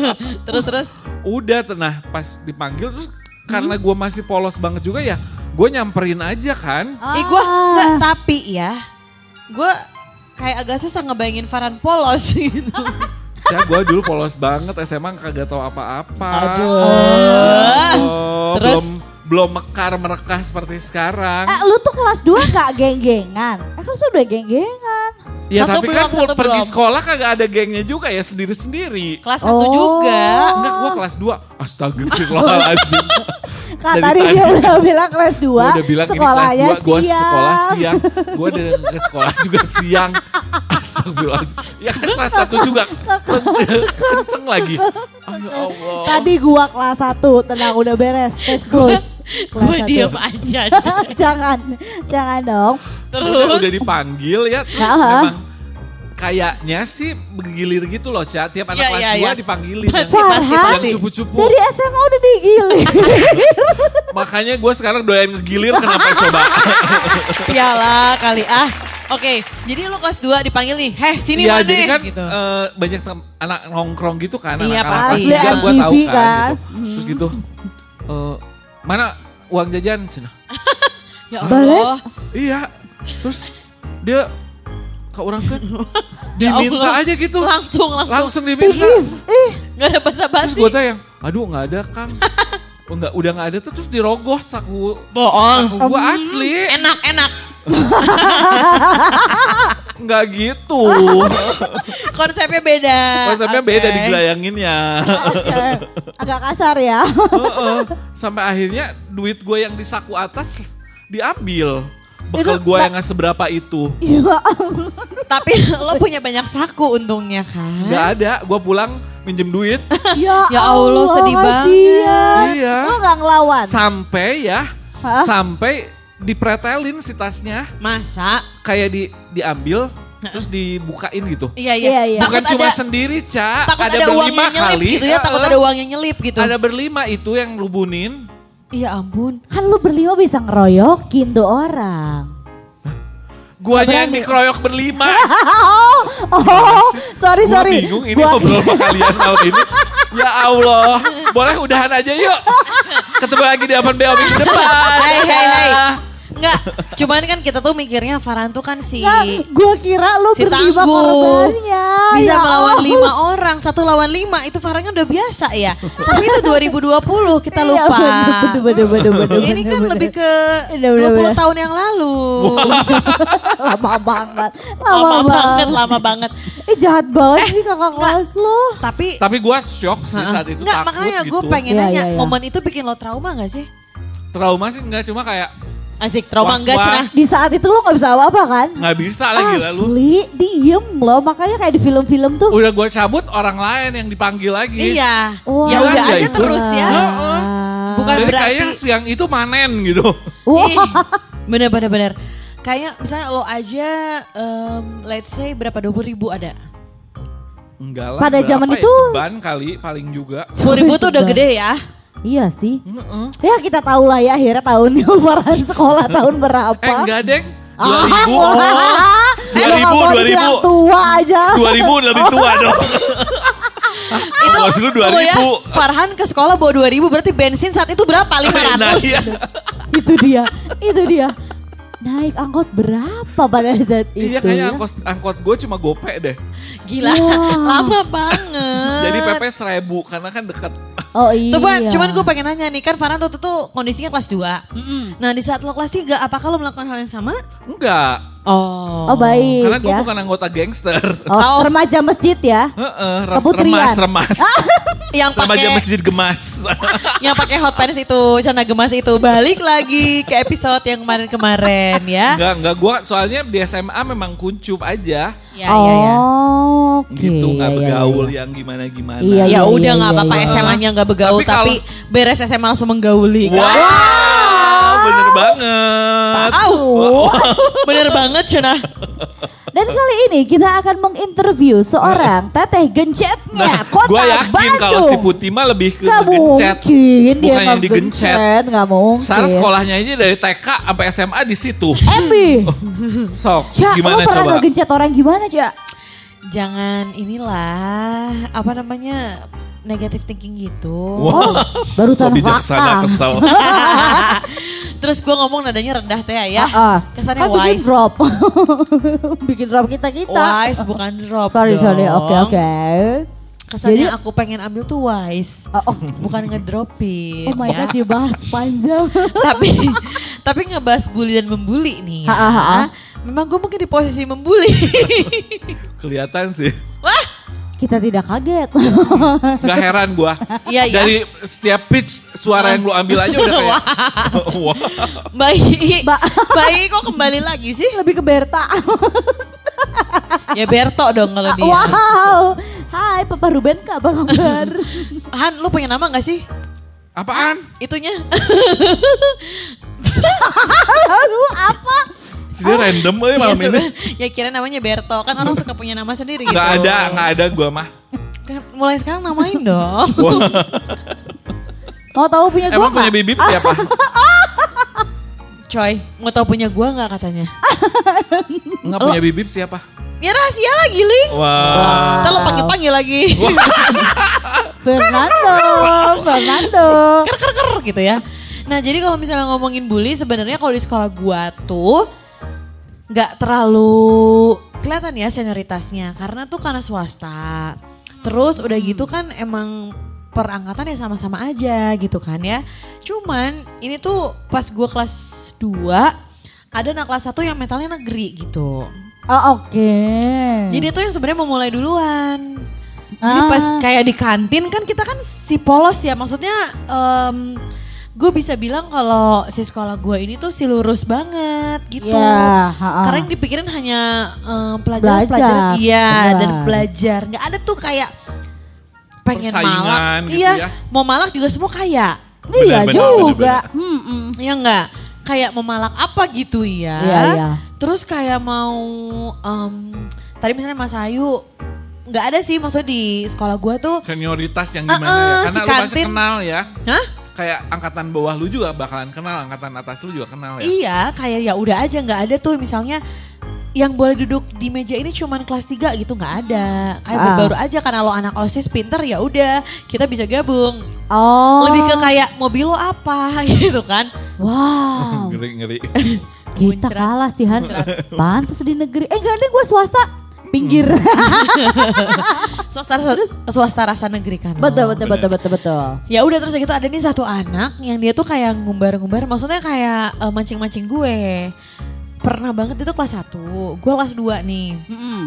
Speaker 4: [laughs]
Speaker 2: terus, terus.
Speaker 4: udah tenah pas dipanggil terus karena gua masih polos banget juga ya, gue nyamperin aja kan.
Speaker 3: Ah.
Speaker 2: Ih, gua, enggak, tapi ya. gue kayak agak susah ngebayangin Farhan polos [laughs] gitu.
Speaker 4: Ya gue dulu polos banget SMA kagak tahu apa-apa.
Speaker 3: Aduh.
Speaker 4: Oh,
Speaker 2: Terus?
Speaker 4: belum belum mekar merekah seperti sekarang.
Speaker 3: Eh lu tuh kelas 2 gak geng-gengan? Eh kan sudah geng-gengan.
Speaker 4: Ya
Speaker 2: Satu
Speaker 4: tapi
Speaker 2: belum,
Speaker 4: kan
Speaker 2: satu
Speaker 4: pergi
Speaker 2: belum.
Speaker 4: sekolah kagak ada gengnya juga ya sendiri-sendiri.
Speaker 2: Kelas satu
Speaker 3: Oh.
Speaker 2: juga.
Speaker 4: Enggak, gua kelas 2. Astagfirullahaladzim. [laughs]
Speaker 3: Kan
Speaker 4: Dari tadi
Speaker 3: dia udah bilang kelas 2,
Speaker 4: Gua udah bilang ini kelas
Speaker 3: sekolahnya
Speaker 4: 2, gua
Speaker 3: siang.
Speaker 4: sekolah siang. Gua udah ke sekolah juga siang. Astagfirullahaladzim. Ya kan kelas 1 juga. [laughs] Kenceng lagi. Oh, ya Allah.
Speaker 3: Tadi gua kelas 1, tenang udah beres, tes cruise.
Speaker 2: Gue diem aja. [laughs]
Speaker 3: jangan, jangan dong.
Speaker 4: udah, udah dipanggil ya terus
Speaker 3: Aha.
Speaker 4: memang kayaknya sih bergilir gitu loh Ca tiap anak
Speaker 2: Iya,
Speaker 4: kelas 2
Speaker 2: iya.
Speaker 4: dipanggilin
Speaker 2: Pasti,
Speaker 4: yang,
Speaker 2: pasti, pasti.
Speaker 4: yang cupu-cupu
Speaker 3: Dari SMA udah digilir. [laughs]
Speaker 4: makanya gue sekarang doyan ngegilir kenapa coba [laughs]
Speaker 2: Piala kali ah. Oke, jadi lu kelas 2 dipanggil nih. Heh, sini
Speaker 4: ya
Speaker 2: mana?
Speaker 4: jadi kan
Speaker 2: gitu.
Speaker 4: eh, banyak tem- anak nongkrong gitu kan
Speaker 2: Iya,
Speaker 4: anak kelas
Speaker 3: Asli
Speaker 4: tiga gue tahu
Speaker 3: MTV
Speaker 4: kan,
Speaker 3: kan.
Speaker 4: gitu. terus gitu eh, mana uang jajan Cina [laughs]
Speaker 2: ya? Allah.
Speaker 4: iya terus dia ke orang kan [laughs]
Speaker 2: Ya
Speaker 4: diminta
Speaker 2: Allah.
Speaker 4: aja gitu
Speaker 2: Langsung, langsung.
Speaker 4: langsung diminta.
Speaker 3: Ih,
Speaker 2: Gak ada
Speaker 4: Terus
Speaker 2: basa-basi.
Speaker 4: gue tanya, aduh nggak ada Kang. [laughs] Oh, nggak, udah nggak ada tuh terus dirogoh saku
Speaker 2: Bohong.
Speaker 4: saku gue asli.
Speaker 2: Enak, enak.
Speaker 4: Nggak gitu. [laughs]
Speaker 2: Konsepnya beda.
Speaker 4: Konsepnya
Speaker 2: Oke.
Speaker 4: beda digelayanginnya.
Speaker 3: oke. Agak kasar ya.
Speaker 4: Heeh. Sampai akhirnya duit gue yang di saku atas diambil. Bekal gue yang nggak seberapa itu.
Speaker 3: Iya.
Speaker 2: Tapi lo punya banyak saku untungnya kan.
Speaker 4: Nggak ada. Gue pulang minjem duit.
Speaker 3: Ya,
Speaker 2: Ya Allah, sedih
Speaker 3: kasihan.
Speaker 4: Iya.
Speaker 3: Lo gak ngelawan?
Speaker 4: Sampai ya.
Speaker 3: Hah?
Speaker 4: Sampai dipretelin si tasnya.
Speaker 2: Masa?
Speaker 4: Kayak di diambil. Terus dibukain gitu.
Speaker 2: Iya, iya.
Speaker 3: Iya, iya.
Speaker 2: Takut
Speaker 4: Bukan cuma
Speaker 2: ada,
Speaker 4: sendiri, Ca.
Speaker 2: takut ada,
Speaker 4: berlima
Speaker 2: uang yang nyelip
Speaker 4: kali.
Speaker 2: gitu ya. Takut ada uang yang nyelip gitu.
Speaker 4: Ada berlima itu yang rubunin.
Speaker 2: Iya ampun.
Speaker 3: Kan lu berlima bisa ngeroyokin tuh orang.
Speaker 4: Guanya yang dikeroyok berlima. [laughs]
Speaker 3: oh, oh, sorry
Speaker 4: Gua
Speaker 3: sorry.
Speaker 4: bingung ini
Speaker 3: Gua-
Speaker 4: ngobrol sama kalian tahun ini. Ya Allah. Boleh udahan aja yuk. Ketemu lagi di Open BO minggu depan.
Speaker 2: Hai, hai, hai. Enggak, cuman kan kita tuh mikirnya Farhan tuh kan si
Speaker 3: Nggak, gua kira lu
Speaker 2: si
Speaker 3: berlima korbannya.
Speaker 2: bisa
Speaker 3: Ya
Speaker 2: melawan
Speaker 3: Allah.
Speaker 2: lima orang, satu lawan lima itu Farhan kan udah biasa ya. Tapi itu 2020 kita
Speaker 3: Iya,
Speaker 2: lupa.
Speaker 3: bener, bener, bener, bener,
Speaker 2: Ini kan
Speaker 3: bener.
Speaker 2: lebih ke
Speaker 3: Bener, bener,
Speaker 2: 20
Speaker 3: bener.
Speaker 2: tahun yang lalu. [laughs]
Speaker 3: lama banget. Lama,
Speaker 2: lama banget, lama banget.
Speaker 3: Eh jahat banget sih kakak kelas lu.
Speaker 2: Tapi
Speaker 4: Tapi gue shock sih saat itu
Speaker 2: Enggak,
Speaker 4: takut
Speaker 2: makanya gue
Speaker 4: gitu.
Speaker 2: pengen
Speaker 3: Iya,
Speaker 2: nanya,
Speaker 3: iya.
Speaker 2: momen itu bikin lo trauma gak sih?
Speaker 4: Trauma sih enggak cuma kayak
Speaker 2: Asik, trauma
Speaker 4: Wah,
Speaker 2: enggak. Cina?
Speaker 3: Di saat itu lu gak bisa apa-apa kan?
Speaker 4: nggak bisa lagi lalu.
Speaker 3: Asli, diem loh. Makanya kayak di film-film tuh.
Speaker 4: Udah gue cabut orang lain yang dipanggil lagi.
Speaker 2: Iya,
Speaker 3: Wah.
Speaker 2: ya
Speaker 4: Gila
Speaker 2: udah
Speaker 4: nggak
Speaker 2: aja
Speaker 4: itu?
Speaker 2: terus ya.
Speaker 4: Heeh.
Speaker 2: Bukan
Speaker 4: Jadi
Speaker 2: berarti-
Speaker 4: kayak siang itu panen gitu.
Speaker 2: Ih, bener bener bener. Kayak misalnya lo aja, em, let's say berapa 20 ribu ada?
Speaker 4: Enggak lah.
Speaker 3: Pada zaman
Speaker 4: ya,
Speaker 3: itu-
Speaker 4: Ceban kali paling juga.
Speaker 2: 10 ribu tuh udah gede ya.
Speaker 3: Iya sih.
Speaker 4: Heeh.
Speaker 3: Ya kita tahu lah ya akhirnya tahunnya [laughs] Farhan sekolah tahun berapa.
Speaker 4: Eh enggak deng.
Speaker 3: Ah,
Speaker 4: 2000.
Speaker 3: wah. Eh, lo nggak
Speaker 4: 2000,
Speaker 3: mau dibilang
Speaker 4: 2000.
Speaker 3: tua aja.
Speaker 4: 2000 lebih tua [laughs] dong.
Speaker 2: Itu
Speaker 4: Maksud lu
Speaker 2: tunggu ya,
Speaker 4: 2000.
Speaker 2: Farhan ke sekolah bawa 2000 berarti bensin saat itu berapa? 500. [laughs]
Speaker 4: Nah, iya.
Speaker 3: itu dia, itu dia. Naik angkot berapa pada saat itu?
Speaker 4: Iya kayaknya
Speaker 3: ya?
Speaker 4: angkot, angkot gue cuma gope deh.
Speaker 2: Gila,
Speaker 3: Wah. [laughs]
Speaker 2: lama banget.
Speaker 4: Jadi PP seribu karena kan dekat.
Speaker 3: Oh [laughs] iya.
Speaker 2: Tuh cuman gue pengen nanya nih kan Farhan tuh, tuh kondisinya kelas 2 Nah di saat lo kelas 3 apakah lo melakukan hal yang sama?
Speaker 4: Enggak.
Speaker 2: Oh.
Speaker 3: Oh baik
Speaker 4: Karena gue
Speaker 3: ya.
Speaker 4: bukan anggota gangster.
Speaker 3: Oh, remaja masjid ya.
Speaker 4: Heeh, rem-
Speaker 3: Keputrian.
Speaker 4: remas remas. [laughs]
Speaker 2: Yang
Speaker 4: Remaja
Speaker 2: pakai
Speaker 4: masjid gemas. [laughs]
Speaker 2: yang pakai hot pants itu, celana gemas itu balik lagi ke episode yang kemarin-kemarin ya.
Speaker 4: enggak enggak gue soalnya di SMA memang kuncup aja.
Speaker 2: Ya, ya, ya.
Speaker 3: Oh, Oke.
Speaker 4: gitu nggak
Speaker 3: iya, iya,
Speaker 4: bergaul
Speaker 3: iya.
Speaker 4: yang gimana gimana.
Speaker 3: Iya,
Speaker 2: Ya
Speaker 3: iya,
Speaker 2: udah
Speaker 3: iya,
Speaker 2: nggak
Speaker 3: iya,
Speaker 2: apa-apa
Speaker 3: iya.
Speaker 2: SMA-nya nggak bergaul
Speaker 4: Tapi
Speaker 2: tapi,
Speaker 4: kalau-
Speaker 2: beres SMA langsung menggauli. kan? [laughs]
Speaker 4: Bener banget.
Speaker 2: Au, bener banget Cuna.
Speaker 3: Dan kali ini kita akan menginterview seorang teteh gencetnya kota
Speaker 4: Gue Nah, yakin
Speaker 3: Bandung.
Speaker 4: kalau si Putih mah lebih ke
Speaker 3: Gak
Speaker 4: gencet.
Speaker 3: mungkin dia
Speaker 4: Bukan yang
Speaker 3: nggak
Speaker 4: digencet.
Speaker 3: gencet, nggak mungkin.
Speaker 4: Sarah sekolahnya aja dari TK sampai SMA di situ.
Speaker 3: Embi, [laughs]
Speaker 4: Sok,
Speaker 3: Cak,
Speaker 4: gimana
Speaker 3: lo pernah
Speaker 4: coba?
Speaker 3: ngegencet orang gimana, Cak?
Speaker 2: Jangan inilah apa namanya negative thinking gitu.
Speaker 4: Wah,
Speaker 3: Barusan
Speaker 4: so bijaksana kesel. [laughs]
Speaker 2: Terus gue ngomong nadanya rendah teh ya.
Speaker 3: Ah, ah.
Speaker 2: Kesannya
Speaker 3: Kan bikin
Speaker 2: wise.
Speaker 3: drop. [laughs] bikin drop kita kita.
Speaker 2: Wise bukan drop
Speaker 3: Sorry sorry.
Speaker 2: dong.
Speaker 3: Oke oke.
Speaker 2: Kesannya
Speaker 3: Jadi-
Speaker 2: aku pengen ambil tuh wise.
Speaker 3: Oh, oh.
Speaker 2: Bukan ngedropin.
Speaker 3: Oh my
Speaker 2: ya.
Speaker 3: god, dibahas panjang. [laughs]
Speaker 2: tapi tapi ngebahas bully dan membuli nih ya.
Speaker 3: Ha, ha, ha.
Speaker 2: Memang gue mungkin di posisi membuli.
Speaker 4: Kelihatan sih.
Speaker 3: Kita tidak kaget. [laughs]
Speaker 4: Gak heran gua.
Speaker 2: Iya, iya.
Speaker 4: Dari setiap pitch suara yang lu ambil aja udah kayak. [laughs] Wah.
Speaker 2: Bayi,
Speaker 3: Ba- [laughs]
Speaker 2: bayi kok kembali lagi sih?
Speaker 3: Lebih ke Berta.
Speaker 2: Ya Berto dong kalau dia.
Speaker 3: Wow. Hai Papa Ruben kak, apa kabar?
Speaker 2: Han, lu punya nama gak sih?
Speaker 4: Apaan?
Speaker 2: Itunya.
Speaker 3: Lalu apa?
Speaker 4: Dia random aja malam
Speaker 2: ya,
Speaker 4: ini. [laughs]
Speaker 2: ya kira namanya Berto. Kan orang suka punya nama sendiri gitu.
Speaker 4: Gak ada, gak ada gua mah.
Speaker 2: Kan mulai sekarang namain dong. [laughs] [laughs]
Speaker 3: Mau tahu punya gue
Speaker 4: Emang punya bibip siapa?
Speaker 2: Coy, mau tau punya gua nggak katanya?
Speaker 4: Enggak punya bibip siapa?
Speaker 2: Ya rahasia lagi, Ling.
Speaker 4: Wah.
Speaker 2: Lo panggil-panggil lagi.
Speaker 3: Fernando, Fernando.
Speaker 2: ker ker ker gitu ya. Nah jadi kalau misalnya ngomongin bully sebenarnya kalau di sekolah gua tuh nggak terlalu kelihatan ya senioritasnya karena tuh karena swasta. Terus udah gitu kan emang perangkatan ya sama-sama aja gitu kan ya. Cuman ini tuh pas gua kelas 2 ada anak kelas 1 yang mentalnya negeri gitu.
Speaker 3: Oh, oke.
Speaker 2: Jadi itu yang sebenarnya mau mulai duluan. Jadi
Speaker 3: Ah.
Speaker 2: pas kayak di kantin kan kita kan si polos ya maksudnya em gue bisa bilang kalau si sekolah gue ini tuh si lurus banget gitu.
Speaker 3: Ya, ha-ha.
Speaker 2: Karena yang dipikirin hanya em, pelajaran
Speaker 3: Belajar.
Speaker 2: pelajaran iya
Speaker 3: Benar.
Speaker 2: dan belajar. nggak ada tuh kayak pengen malak.
Speaker 4: gitu
Speaker 2: iya,
Speaker 4: ya.
Speaker 2: mau malak juga semua kaya.
Speaker 3: iya
Speaker 4: Benar, benar,
Speaker 3: juga.
Speaker 4: benar,
Speaker 3: Hmm-mm.
Speaker 2: Ya enggak? Kayak memalak apa gitu ya.
Speaker 3: Iya, iya.
Speaker 2: Terus kayak mau em, tadi misalnya Mas Ayu nggak ada sih maksudnya di sekolah gua tuh
Speaker 4: Senioritas yang
Speaker 2: Eh,
Speaker 4: gimana
Speaker 2: eh,
Speaker 4: ya?
Speaker 2: si
Speaker 4: Karena lu pasti
Speaker 2: kantin.
Speaker 4: kenal ya.
Speaker 2: Hah?
Speaker 4: Kayak angkatan bawah lu juga bakalan kenal, angkatan atas lu juga kenal ya.
Speaker 2: Iya, kayak ya udah aja nggak ada tuh misalnya yang boleh duduk di meja ini cuman kelas 3 gitu nggak ada. Kayak
Speaker 3: Ah.
Speaker 2: baru aja karena lo anak OSIS pinter ya udah kita bisa gabung.
Speaker 3: Oh.
Speaker 2: Lebih ke kayak mobil lo apa [laughs] gitu kan.
Speaker 3: Wow. [laughs]
Speaker 4: Ngeri-ngeri.
Speaker 3: Kita
Speaker 2: Muncrat.
Speaker 3: kalah sih Han. [laughs] Pantes di negeri. Eh enggak deh gue swasta. Pinggir. [laughs]
Speaker 2: Swasta swasta rasa negeri kan.
Speaker 3: betul, betul, betul, betul, betul.
Speaker 2: Ya udah terus gitu ada nih satu anak yang dia tuh kayak ngumbar-ngumbar maksudnya kayak eh, mancing-mancing gue. Pernah banget itu kelas 1, gue kelas 2 nih.
Speaker 3: Mm-mm.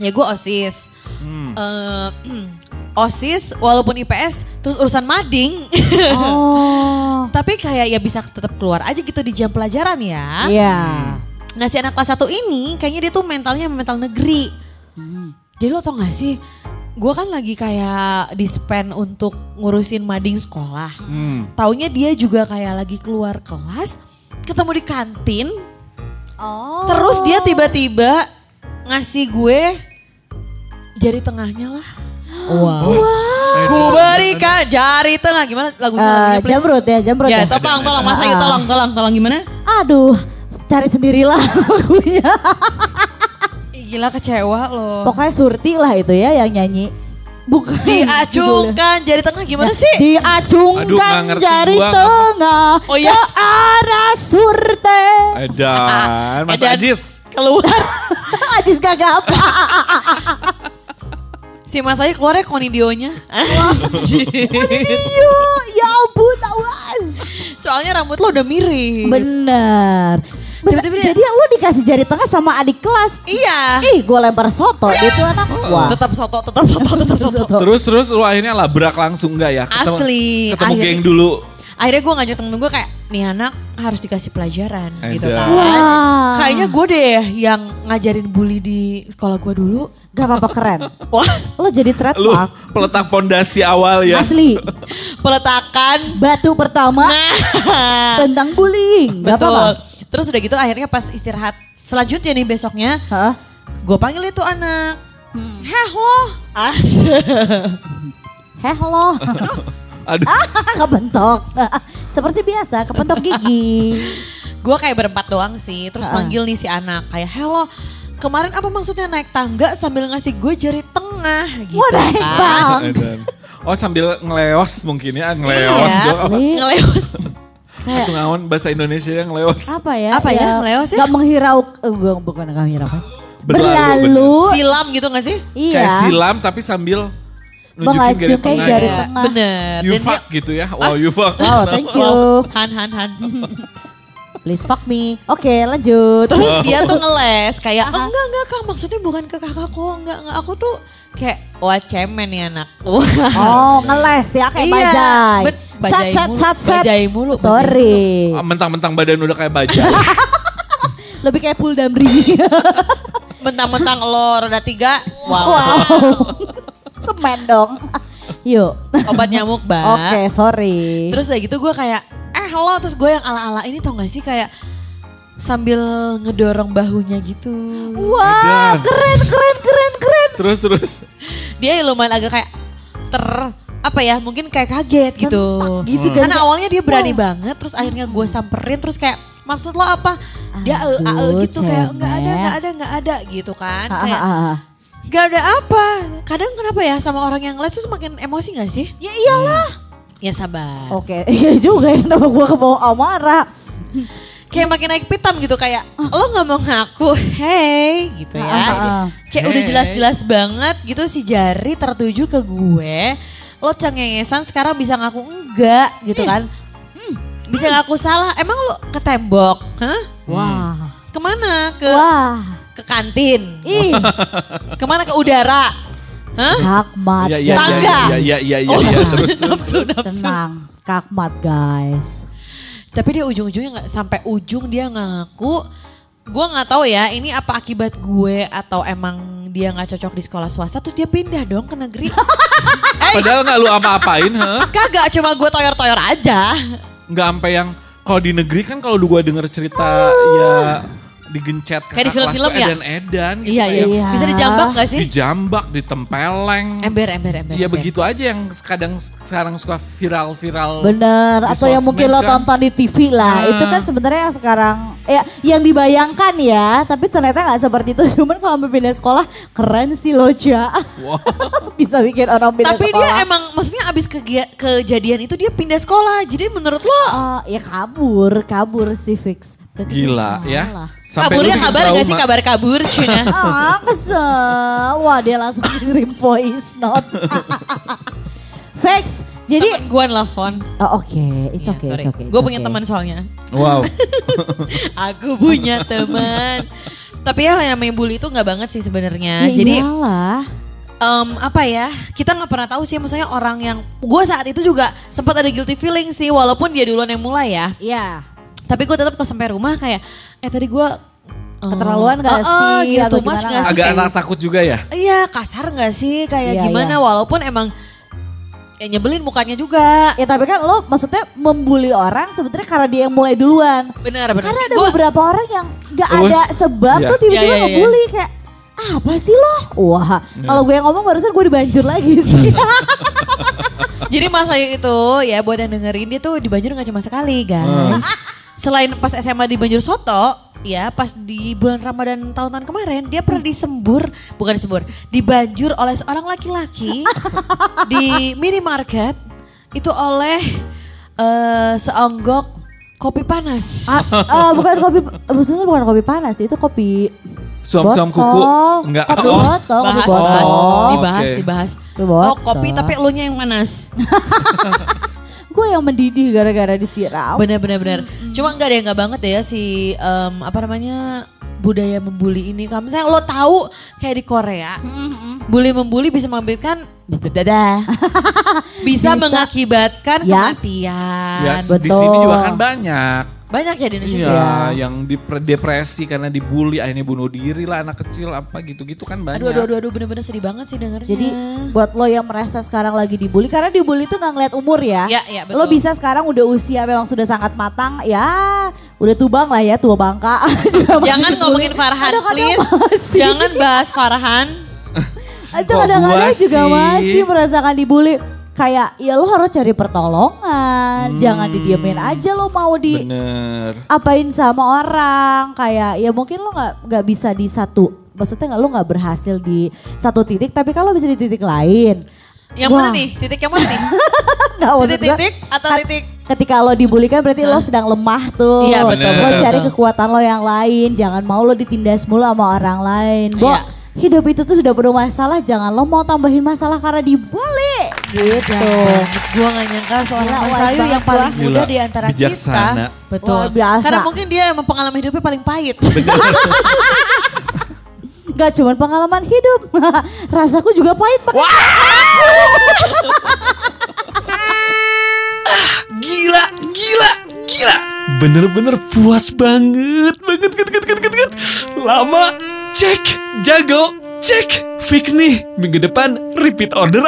Speaker 2: Ya gue OSIS.
Speaker 4: Hmm.
Speaker 2: Eh, [clears throat] OSIS walaupun IPS terus urusan mading. [laughs]
Speaker 3: Oh.
Speaker 2: Tapi kayak ya bisa tetap keluar aja gitu di jam pelajaran ya.
Speaker 3: Iya.
Speaker 2: Nah si anak kelas 1 ini kayaknya dia tuh mentalnya mental negeri.
Speaker 3: Hmm.
Speaker 2: Jadi lo tau gak sih? Gue kan lagi kayak di spend untuk ngurusin mading sekolah.
Speaker 4: Hmm.
Speaker 2: Taunya dia juga kayak lagi keluar kelas, ketemu di kantin,
Speaker 3: Oh.
Speaker 2: terus dia tiba-tiba ngasih gue jari tengahnya lah. Wow. Ku berikan jari tengah gimana lagunya?
Speaker 3: Eh,
Speaker 2: lagunya please?
Speaker 3: jamrut ya, jamrut
Speaker 2: Ya,
Speaker 3: ya.
Speaker 2: to- tolong tolong Mas Ayu
Speaker 3: Ah.
Speaker 2: tolong tolong tolong gimana?
Speaker 3: Aduh, cari sendirilah [laughs] lagunya.
Speaker 2: Gila kecewa loh.
Speaker 3: Pokoknya Surti lah itu ya yang nyanyi. Bukan.
Speaker 2: Diacungkan jari tengah gimana sih?
Speaker 4: Aduh, nggak
Speaker 3: Diacungkan
Speaker 4: ngerti
Speaker 3: jari
Speaker 4: gua,
Speaker 3: tengah
Speaker 2: Oh iya.
Speaker 3: ke arah Surte.
Speaker 4: Edan, [laughs] Mas
Speaker 2: Edan.
Speaker 4: Ajis.
Speaker 2: Keluar. [laughs]
Speaker 3: Ajis kagak apa. [laughs]
Speaker 2: Si Mas Ayu keluarnya konidionya.
Speaker 3: Iya, ya ampun awas.
Speaker 2: Soalnya rambut lo udah miring.
Speaker 3: Bener. Bener.
Speaker 2: Tiba-tiba dia-
Speaker 3: Jadi lu dikasih jari tengah sama adik kelas.
Speaker 2: Iya.
Speaker 3: Ih, gue lempar soto dia tuh anak. Wah.
Speaker 2: Tetap soto, tetap soto, [laughs] tetap soto.
Speaker 4: Terus terus lu akhirnya labrak langsung nggak ya? Ketemu,
Speaker 2: Asli.
Speaker 4: Ketemu
Speaker 2: Akhirnya-
Speaker 4: geng dulu.
Speaker 2: Akhirnya gue ngajak temen gue kayak, nih anak harus dikasih pelajaran gitu kan.
Speaker 3: Wah.
Speaker 2: Kayaknya gue deh yang ngajarin bully di sekolah gue dulu.
Speaker 3: Gak apa-apa keren.
Speaker 2: Wah,
Speaker 3: Lo jadi
Speaker 4: Lu
Speaker 3: trademark.
Speaker 4: peletak pondasi awal ya.
Speaker 3: Asli.
Speaker 2: peletakan.
Speaker 3: Batu pertama
Speaker 2: Nah,
Speaker 3: tentang bullying. Gak
Speaker 2: betul.
Speaker 3: apa-apa.
Speaker 2: Terus udah gitu akhirnya pas istirahat selanjutnya nih besoknya,
Speaker 3: Hah?
Speaker 2: gue panggil itu anak. Heh lo. Ah,
Speaker 3: Heh lo. [laughs]
Speaker 4: Aduh.
Speaker 3: kepentok. Seperti biasa, kepentok gigi.
Speaker 2: gue kayak berempat doang sih. Terus
Speaker 3: Ah.
Speaker 2: manggil nih si anak kayak, hello. Kemarin apa maksudnya naik tangga sambil ngasih gue jari tengah gitu
Speaker 3: Wah, naik bang.
Speaker 4: Oh sambil ngeleos mungkin ya, ngeleos
Speaker 2: Iya.
Speaker 3: Asli.
Speaker 2: Ngelewas.
Speaker 4: Atau ngawon bahasa Indonesia yang leos.
Speaker 3: apa ya?
Speaker 2: Apa ya, Leos ya?
Speaker 3: Gak menghirau, eh, gue bukan gak menghirau.
Speaker 4: Berlalu,
Speaker 3: Berlalu,
Speaker 2: Silam gitu gak sih?
Speaker 3: iya.
Speaker 4: Kayak silam tapi sambil nunjukin jari
Speaker 3: kayak
Speaker 4: tengah.
Speaker 3: jari
Speaker 4: ya.
Speaker 3: tengah.
Speaker 2: Bener.
Speaker 4: You
Speaker 2: Dan
Speaker 4: fuck gitu ya. Wow, you fuck.
Speaker 3: Wow, thank you.
Speaker 2: Han, Han, Han. [laughs]
Speaker 3: Please fuck me. Oke, lanjut.
Speaker 2: Terus [laughs] dia tuh ngeles kayak enggak enggak kak maksudnya bukan ke kakak kok enggak enggak aku tuh kayak wah cemen nih anak. [laughs]
Speaker 3: Oh, ngeles ya kayak
Speaker 2: Iya,
Speaker 3: bajai.
Speaker 2: bet- bajai
Speaker 3: set, set,
Speaker 2: mulu,
Speaker 3: set, set.
Speaker 2: bajai mulu, bajai
Speaker 3: Sorry.
Speaker 4: Ah, Mentang-mentang badan udah kayak bajai. [laughs]
Speaker 3: Lebih kayak pull damri.
Speaker 2: Mentang-mentang lo roda tiga, wow.
Speaker 3: wow. Semen dong. Yuk.
Speaker 2: Obat nyamuk, Mbak.
Speaker 3: Oke, sorry.
Speaker 2: Terus udah gitu gue kayak, eh lo terus gue yang ala-ala ini tau gak sih kayak sambil ngedorong bahunya gitu.
Speaker 3: Wah,
Speaker 4: Edan.
Speaker 3: keren, keren, keren, keren.
Speaker 4: terus terus.
Speaker 2: Dia lumayan agak kayak ter apa ya mungkin kayak kaget gitu.
Speaker 3: Sentak gitu kan.
Speaker 2: Karena awalnya dia berani banget, terus akhirnya gue samperin, terus kayak maksud lo apa? Dia e e
Speaker 3: Aduh,
Speaker 2: gitu kayak nggak ada nggak ada nggak ada gitu kan.
Speaker 3: Ah,
Speaker 2: Kayak
Speaker 3: ah, ah.
Speaker 2: nggak ada apa. Kadang kenapa ya sama orang yang les tuh semakin emosi gak sih?
Speaker 3: Ya iyalah.
Speaker 2: Ya sabar.
Speaker 3: Oke, [laughs] iya juga ya kenapa gua kebawa amarah.
Speaker 2: Kayak makin naik pitam gitu kayak lo nggak mau ngaku, hey gitu ya.
Speaker 3: Ah, ah, ah.
Speaker 2: Kayak udah
Speaker 4: Hey.
Speaker 2: jelas-jelas banget gitu si jari tertuju ke gue. Lo cengengesan sekarang bisa ngaku enggak gitu kan. Hmm, Bisa ngaku salah. Emang lo ke tembok? Hah?
Speaker 3: Wah.
Speaker 2: Ke mana? Ke
Speaker 3: Wah.
Speaker 2: ke kantin?
Speaker 3: Ih,
Speaker 2: Ke mana? Ke udara? Hah?
Speaker 3: skakmat.
Speaker 4: Iya iya
Speaker 2: Tangga.
Speaker 4: iya iya iya iya
Speaker 2: Oh,
Speaker 4: iya terus.
Speaker 2: nafsu, nafsu.
Speaker 3: Tenang, skakmat guys.
Speaker 2: Tapi dia ujung-ujungnya nggak sampai ujung dia nggak ngaku. Gue nggak tahu ya ini apa akibat gue atau emang dia nggak cocok di sekolah swasta terus dia pindah dong ke negeri. [laughs] eh
Speaker 4: Padahal nggak lu apa-apain, ha?
Speaker 2: kagak cuma gue toyor-toyor aja.
Speaker 4: Nggak sampai yang kalau di negeri kan kalau gua denger cerita ya digencet
Speaker 2: Kayak di film-film ya?
Speaker 4: edan-edan gitu.
Speaker 2: Iya iya.
Speaker 3: Iya.
Speaker 2: Bisa dijambak gak sih?
Speaker 4: Dijambak, ditempeleng.
Speaker 2: Ember ember ember.
Speaker 4: Iya
Speaker 2: ember.
Speaker 4: begitu aja yang kadang sekarang suka viral-viral.
Speaker 3: Bener, atau yang mungkin
Speaker 4: sosmed
Speaker 3: lo
Speaker 4: kan.
Speaker 3: tonton di TV lah.
Speaker 4: Ah.
Speaker 3: Itu kan sebenarnya yang sekarang ya yang dibayangkan ya, tapi ternyata nggak seperti itu. [laughs] Cuman kalau pindah sekolah keren sih lo Ja. [laughs] Bisa bikin orang pindah
Speaker 2: Tapi
Speaker 3: sekolah.
Speaker 2: dia emang maksudnya abis kejadian itu dia pindah sekolah. Jadi menurut lo
Speaker 3: Ah, ya kabur, kabur sih fix. Berarti
Speaker 4: Gila ya. Sampai
Speaker 2: kaburnya kabar gak sih kabar kabur Cina? [laughs]
Speaker 3: Ah, kesel. Wah, dia langsung [laughs] kirim voice note. [laughs] Vex, jadi
Speaker 2: Temen gue nelfon.
Speaker 3: oh, oke, it's
Speaker 2: Iya,
Speaker 3: okay,
Speaker 2: sorry.
Speaker 3: it's okay. it's
Speaker 2: Gue punya
Speaker 3: okay.
Speaker 2: teman soalnya.
Speaker 4: Wow.
Speaker 2: Aku punya teman. Tapi ya yang namanya bully itu nggak banget sih sebenarnya.
Speaker 3: Ya
Speaker 2: Jadi
Speaker 3: iyalah.
Speaker 2: em, apa ya? Kita nggak pernah tahu sih. Maksudnya orang yang gue saat itu juga sempat ada guilty feeling sih, walaupun dia duluan yang mulai ya.
Speaker 3: Iya.
Speaker 2: Tapi gue tetap ke sampai rumah kayak, eh tadi gue eh,
Speaker 3: Keterlaluan gak
Speaker 2: eh,
Speaker 3: sih?
Speaker 2: Gitu,
Speaker 3: Atau
Speaker 2: too much
Speaker 3: gimana
Speaker 2: gak
Speaker 3: gak
Speaker 2: sih?
Speaker 4: Agak
Speaker 2: Kayak-
Speaker 4: anak takut juga ya.
Speaker 2: Iya kasar gak sih? Kayak
Speaker 3: Iya,
Speaker 2: gimana?
Speaker 3: iya.
Speaker 2: Walaupun emang ya nyebelin mukanya juga.
Speaker 3: Ya tapi kan lo maksudnya membuli orang sebenarnya karena dia yang mulai duluan.
Speaker 2: Benar benar.
Speaker 3: Karena ada
Speaker 2: Gua-
Speaker 3: beberapa orang yang nggak
Speaker 4: Terus?
Speaker 3: ada sebab
Speaker 4: Iya.
Speaker 3: tuh tiba-tiba
Speaker 2: Iya, iya, iya.
Speaker 3: ngebully kayak apa sih lo? Wah, kalau gue yang ngomong barusan gue dibanjur lagi sih. [laughs]
Speaker 2: Jadi Mas Ayu itu ya buat yang dengerin dia tuh di Banjur gak cuma sekali guys. Selain pas SMA di Banjur Soto, ya pas di bulan Ramadan tahun-tahun kemarin dia pernah disembur, bukan disembur, dibanjur oleh seorang laki-laki [laughs] di minimarket itu oleh eh, seonggok kopi panas.
Speaker 3: Ah, ah, bukan kopi, maksudnya bukan kopi panas, itu kopi
Speaker 4: Suam-suam kuku.
Speaker 3: botol.
Speaker 4: Enggak.
Speaker 3: Kopi
Speaker 4: Oh.
Speaker 3: botol, kopi
Speaker 2: bahas,
Speaker 3: botol.
Speaker 2: bahas,
Speaker 4: Oh,
Speaker 2: dibahas,
Speaker 4: oke.
Speaker 2: dibahas.
Speaker 3: Kopi.
Speaker 2: Oh kopi tapi elunya yang panas. [laughs]
Speaker 3: Gue yang mendidih gara-gara disiram.
Speaker 2: Bener bener bener. Cuma enggak deh enggak banget ya si em, apa namanya budaya membuli ini. Kalau misalnya lo tahu kayak di Korea, bully membuli bisa mengakibatkan [laughs] bisa,
Speaker 3: Bisa.
Speaker 2: mengakibatkan
Speaker 3: Yes.
Speaker 2: kematian.
Speaker 4: Ya,
Speaker 3: Betul.
Speaker 4: di sini juga kan banyak.
Speaker 2: Banyak ya di Indonesia.
Speaker 4: Iya,
Speaker 3: Iya.
Speaker 4: yang depre- depresi karena dibully, akhirnya bunuh diri lah anak kecil apa gitu-gitu kan banyak.
Speaker 2: Aduh, aduh, aduh, aduh, bener-bener sedih banget sih dengernya.
Speaker 3: Jadi buat lo yang merasa sekarang lagi dibully, karena dibully itu nggak ngeliat umur ya.
Speaker 2: ya, ya betul.
Speaker 3: Lo bisa sekarang udah usia memang sudah sangat matang, ya udah tubang lah ya, tua bangka. [laughs]
Speaker 2: Jangan ngomongin Farhan,
Speaker 3: Kadang-kadang
Speaker 2: please.
Speaker 3: masih.
Speaker 2: Jangan bahas Farhan.
Speaker 3: Itu kadang-kadang juga
Speaker 4: sih?
Speaker 3: masih merasakan dibully. Kayak ya lo harus cari pertolongan, jangan
Speaker 4: Hmm.
Speaker 3: didiemin aja lo mau di
Speaker 4: Bener.
Speaker 3: apain sama orang kayak ya mungkin lo nggak nggak bisa di satu maksudnya nggak lo nggak berhasil di satu titik tapi kalau bisa di titik lain
Speaker 2: Yang
Speaker 3: Wah.
Speaker 2: mana nih? Titik yang mana nih? [laughs]
Speaker 3: nggak maksud
Speaker 2: titik
Speaker 3: gua,
Speaker 2: titik atau titik
Speaker 3: ketika lo dibully kan berarti lo sedang lemah tuh.
Speaker 2: Iya, betul,
Speaker 3: Lo
Speaker 2: betul,
Speaker 3: cari
Speaker 2: betul.
Speaker 3: kekuatan lo yang lain, jangan mau lo ditindas mulu sama orang lain. Bo,
Speaker 2: Iya.
Speaker 3: hidup itu tuh sudah penuh masalah, jangan lo mau tambahin masalah karena dibully. Gitu.
Speaker 2: Gue gak nyangka
Speaker 3: Gila,
Speaker 2: Mas Ayu yang paling
Speaker 4: gua.
Speaker 2: muda
Speaker 4: Gila,
Speaker 2: di antara
Speaker 4: bijaksana.
Speaker 2: kita. Betul.
Speaker 3: Wah, biasa.
Speaker 2: Karena mungkin dia emang pengalaman hidupnya paling pahit. [laughs]
Speaker 3: Gak cuman pengalaman hidup, [laughs] rasaku juga pahit. Pak. [laughs]
Speaker 5: Gila, gila, gila. Bener-bener puas banget, banget, banget, banget, banget, banget. Lama, cek, jago, cek. Fix nih, minggu depan repeat order